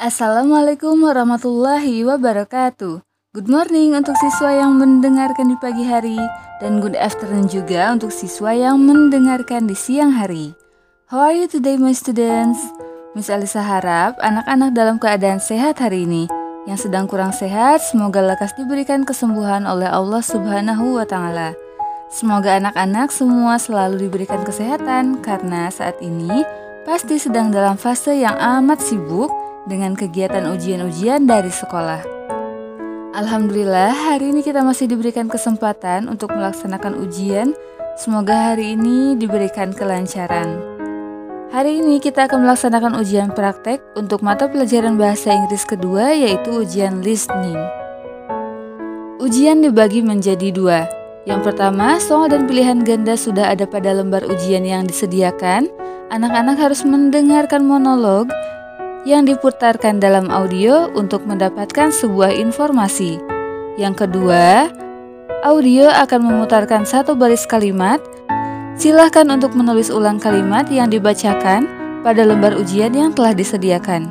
Assalamualaikum warahmatullahi wabarakatuh. Good morning untuk siswa yang mendengarkan di pagi hari dan good afternoon juga untuk siswa yang mendengarkan di siang hari. How are you today my students? Miss Alisa harap anak-anak dalam keadaan sehat hari ini. Yang sedang kurang sehat, semoga lekas diberikan kesembuhan oleh Allah Subhanahu wa taala. Semoga anak-anak semua selalu diberikan kesehatan karena saat ini pasti sedang dalam fase yang amat sibuk dengan kegiatan ujian-ujian dari sekolah. Alhamdulillah, hari ini kita masih diberikan kesempatan untuk melaksanakan ujian. Semoga hari ini diberikan kelancaran. Hari ini kita akan melaksanakan ujian praktek untuk mata pelajaran bahasa Inggris kedua yaitu ujian listening. Ujian dibagi menjadi dua. Yang pertama, soal dan pilihan ganda sudah ada pada lembar ujian yang disediakan. Anak-anak harus mendengarkan monolog yang diputarkan dalam audio untuk mendapatkan sebuah informasi. Yang kedua, audio akan memutarkan satu baris kalimat Silahkan untuk menulis ulang kalimat yang dibacakan pada lembar ujian yang telah disediakan.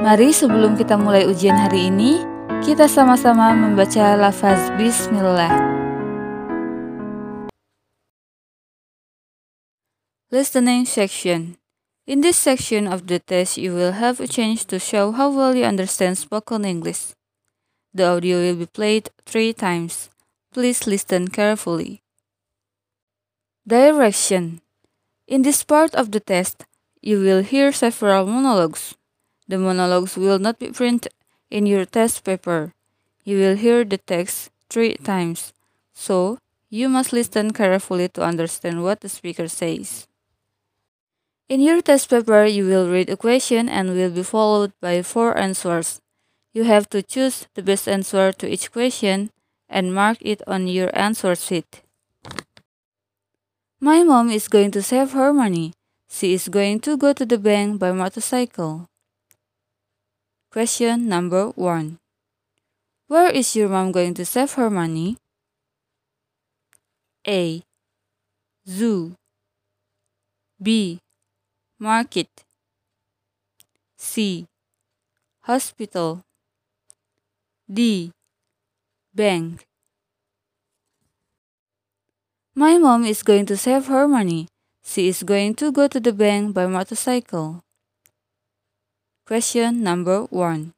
Mari sebelum kita mulai ujian hari ini, kita sama-sama membaca lafaz Bismillah. Listening section. In this section of the test, you will have a chance to show how well you understand spoken English. The audio will be played three times. Please listen carefully. Direction In this part of the test, you will hear several monologues. The monologues will not be printed in your test paper. You will hear the text three times, so you must listen carefully to understand what the speaker says. In your test paper, you will read a question and will be followed by four answers. You have to choose the best answer to each question and mark it on your answer sheet. My mom is going to save her money. She is going to go to the bank by motorcycle. Question number 1. Where is your mom going to save her money? A. Zoo. B. Market. C. Hospital. D. Bank. My mom is going to save her money. She is going to go to the bank by motorcycle. Question number 1.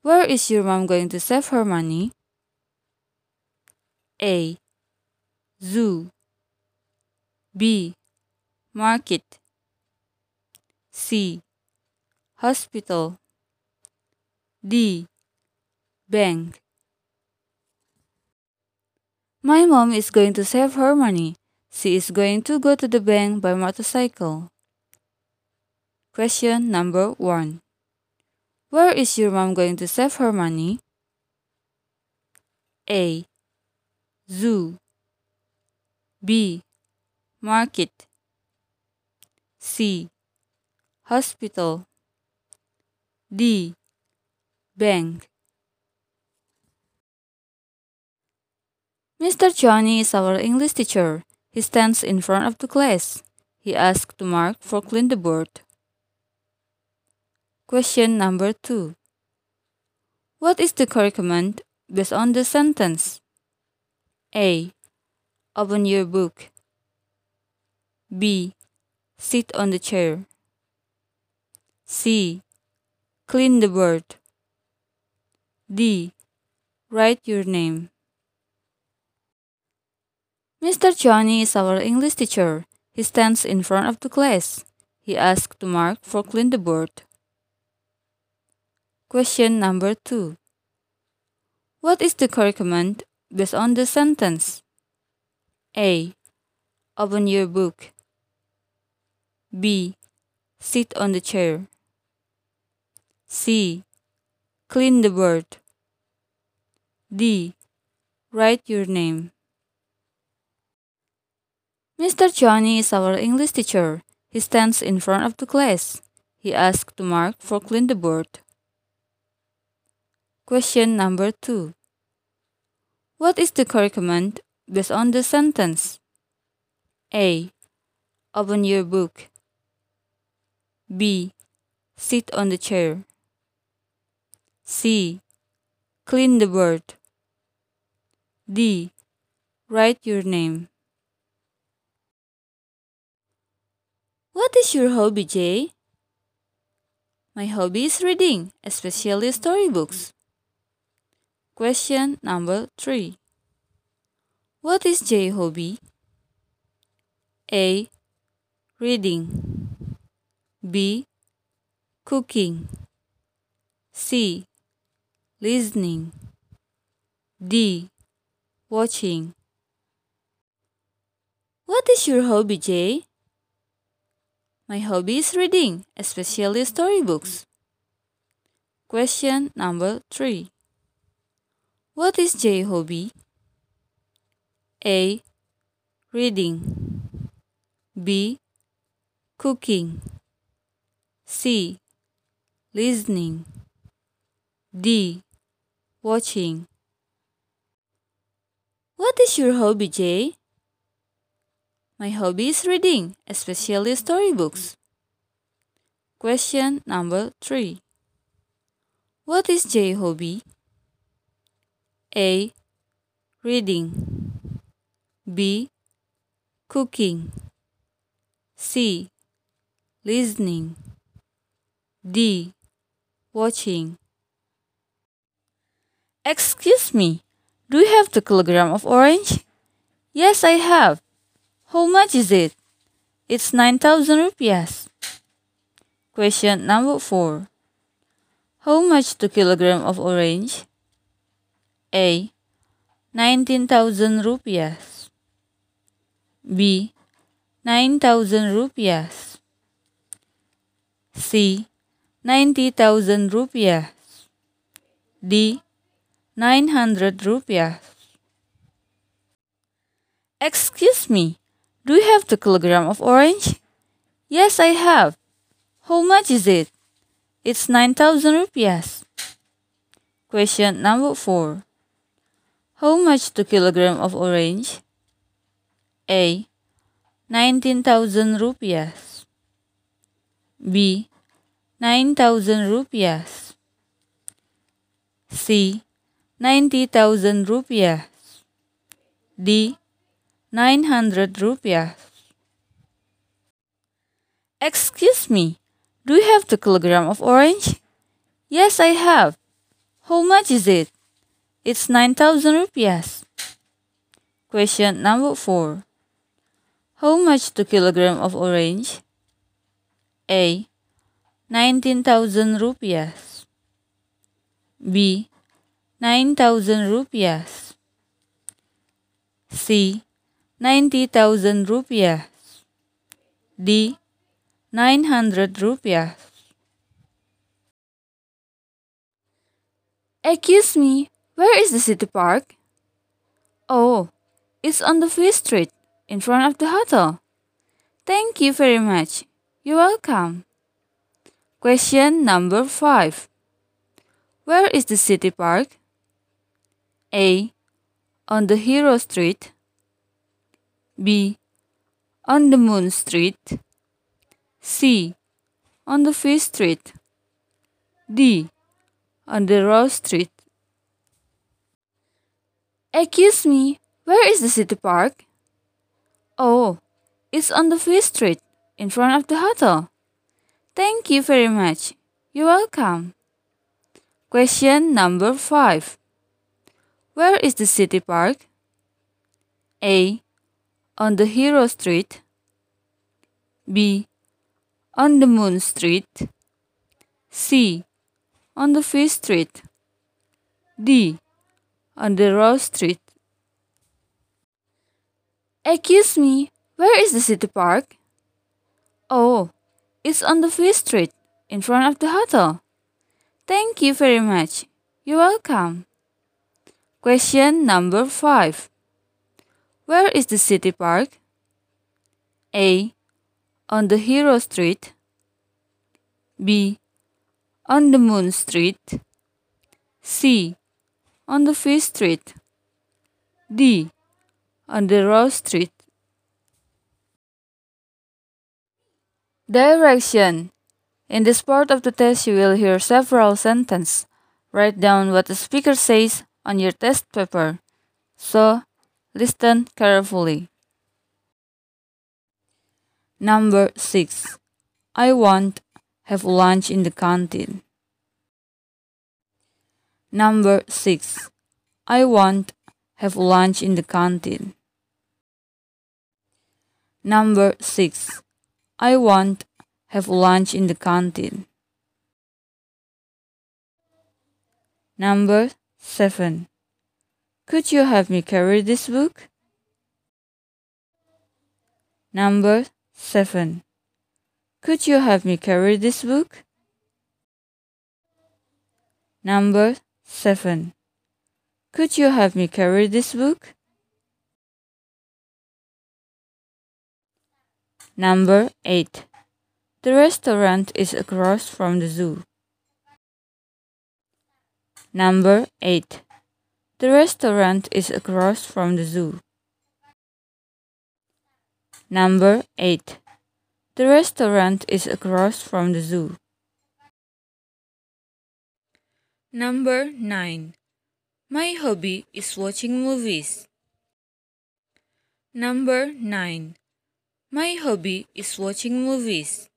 Where is your mom going to save her money? A. Zoo. B. Market. C. Hospital. D. Bank. My mom is going to save her money. She is going to go to the bank by motorcycle. Question number 1. Where is your mom going to save her money? A. Zoo. B. Market. C. Hospital. D. Bank. Mr. Johnny is our English teacher. He stands in front of the class. He asks to mark for clean the board. Question number 2. What is the curriculum based on the sentence? A. Open your book. B. Sit on the chair. C. Clean the board. D. Write your name. Mr. Johnny is our English teacher. He stands in front of the class. He asks to mark for clean the board. Question number 2. What is the curriculum based on the sentence? A. Open your book. B. Sit on the chair. C. Clean the board. D. Write your name. Mr. Johnny is our English teacher. He stands in front of the class. He asks mark for clean the board. Question number 2. What is the curriculum based on the sentence? A. Open your book. B. Sit on the chair. C. Clean the bird. D. Write your name. What is your hobby, Jay? My hobby is reading, especially storybooks. Question number 3. What is Jay hobby? A. Reading B. Cooking C. Listening D. Watching What is your hobby, Jay? My hobby is reading, especially storybooks. Question number 3. What is Jay hobby? A. Reading B. Cooking C. Listening D. Watching What is your hobby, Jay? My hobby is reading, especially storybooks. Question number 3. What is Jay hobby? A. Reading B. Cooking C. Listening D. Watching Excuse me, do you have the kilogram of orange? Yes, I have. How much is it? It's 9,000 rupiahs. Question number 4. How much the kilogram of orange? A. 19,000 rupiahs. B. 9,000 rupiahs. C. 90,000 rupiahs. D. 900 rupiahs. Excuse me, do you have the kilogram of orange? Yes, I have. How much is it? It's 9,000 rupiahs. Question number 4. How much the kilogram of orange? A. 19,000 rupiahs. B. 9,000 rupiahs. C. 90,000 rupiahs. D. 900 rupiah. Excuse me, do you have the kilogram of orange? Yes, I have. How much is it? It's 9,000 rupiahs. Question number 4. How much the kilogram of orange? A. 19,000 rupiahs. B. 9,000 rupiahs. C. 90,000 rupiah. D. 900 rupiah. Excuse me, where is the city park? Oh, it's on the Fish Street, in front of the hotel. Thank you very much. You're welcome. Question number 5. Where is the city park? A. On the Hero Street. B. On the Moon Street. C. On the Fish Street. D. On the Rose Street. Excuse me, where is the city park? Oh, it's on the Fish Street, in front of the hotel. Thank you very much. You're welcome. Question number 5. Where is the city park? A on the Hero Street. B. On the Moon Street. C. On the Fish Street. D. On the Rose Street. Excuse me, where is the city park? Oh, it's on the Fish Street, in front of the hotel. Thank you very much. You're welcome. Question number 5. Where is the city park? A. On the Hero Street. B. On the Moon Street. C. On the Fish Street. D. On the Rose Street. Direction. In this part of the test, you will hear several sentences. Write down what the speaker says on your test paper. So, listen carefully. Number 6. I want have lunch in the canteen. Number 6. I want have lunch in the canteen. Number 6. I want have lunch in the canteen. Number 7. Could you help me carry this book? Number 7. Could you help me carry this book? Number 7. Could you help me carry this book? Number 8. The restaurant is across from the zoo. Number 8. The restaurant is across from the zoo. Number 8. The restaurant is across from the zoo. Number 9. My hobby is watching movies. Number 9. My hobby is watching movies.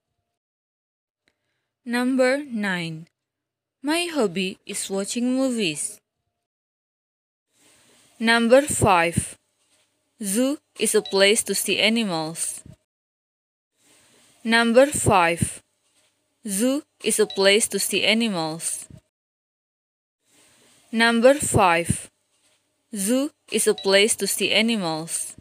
Number 9. My hobby is watching movies. Number 5. Zoo is a place to see animals. Number 5. Zoo is a place to see animals. Number 5. Zoo is a place to see animals.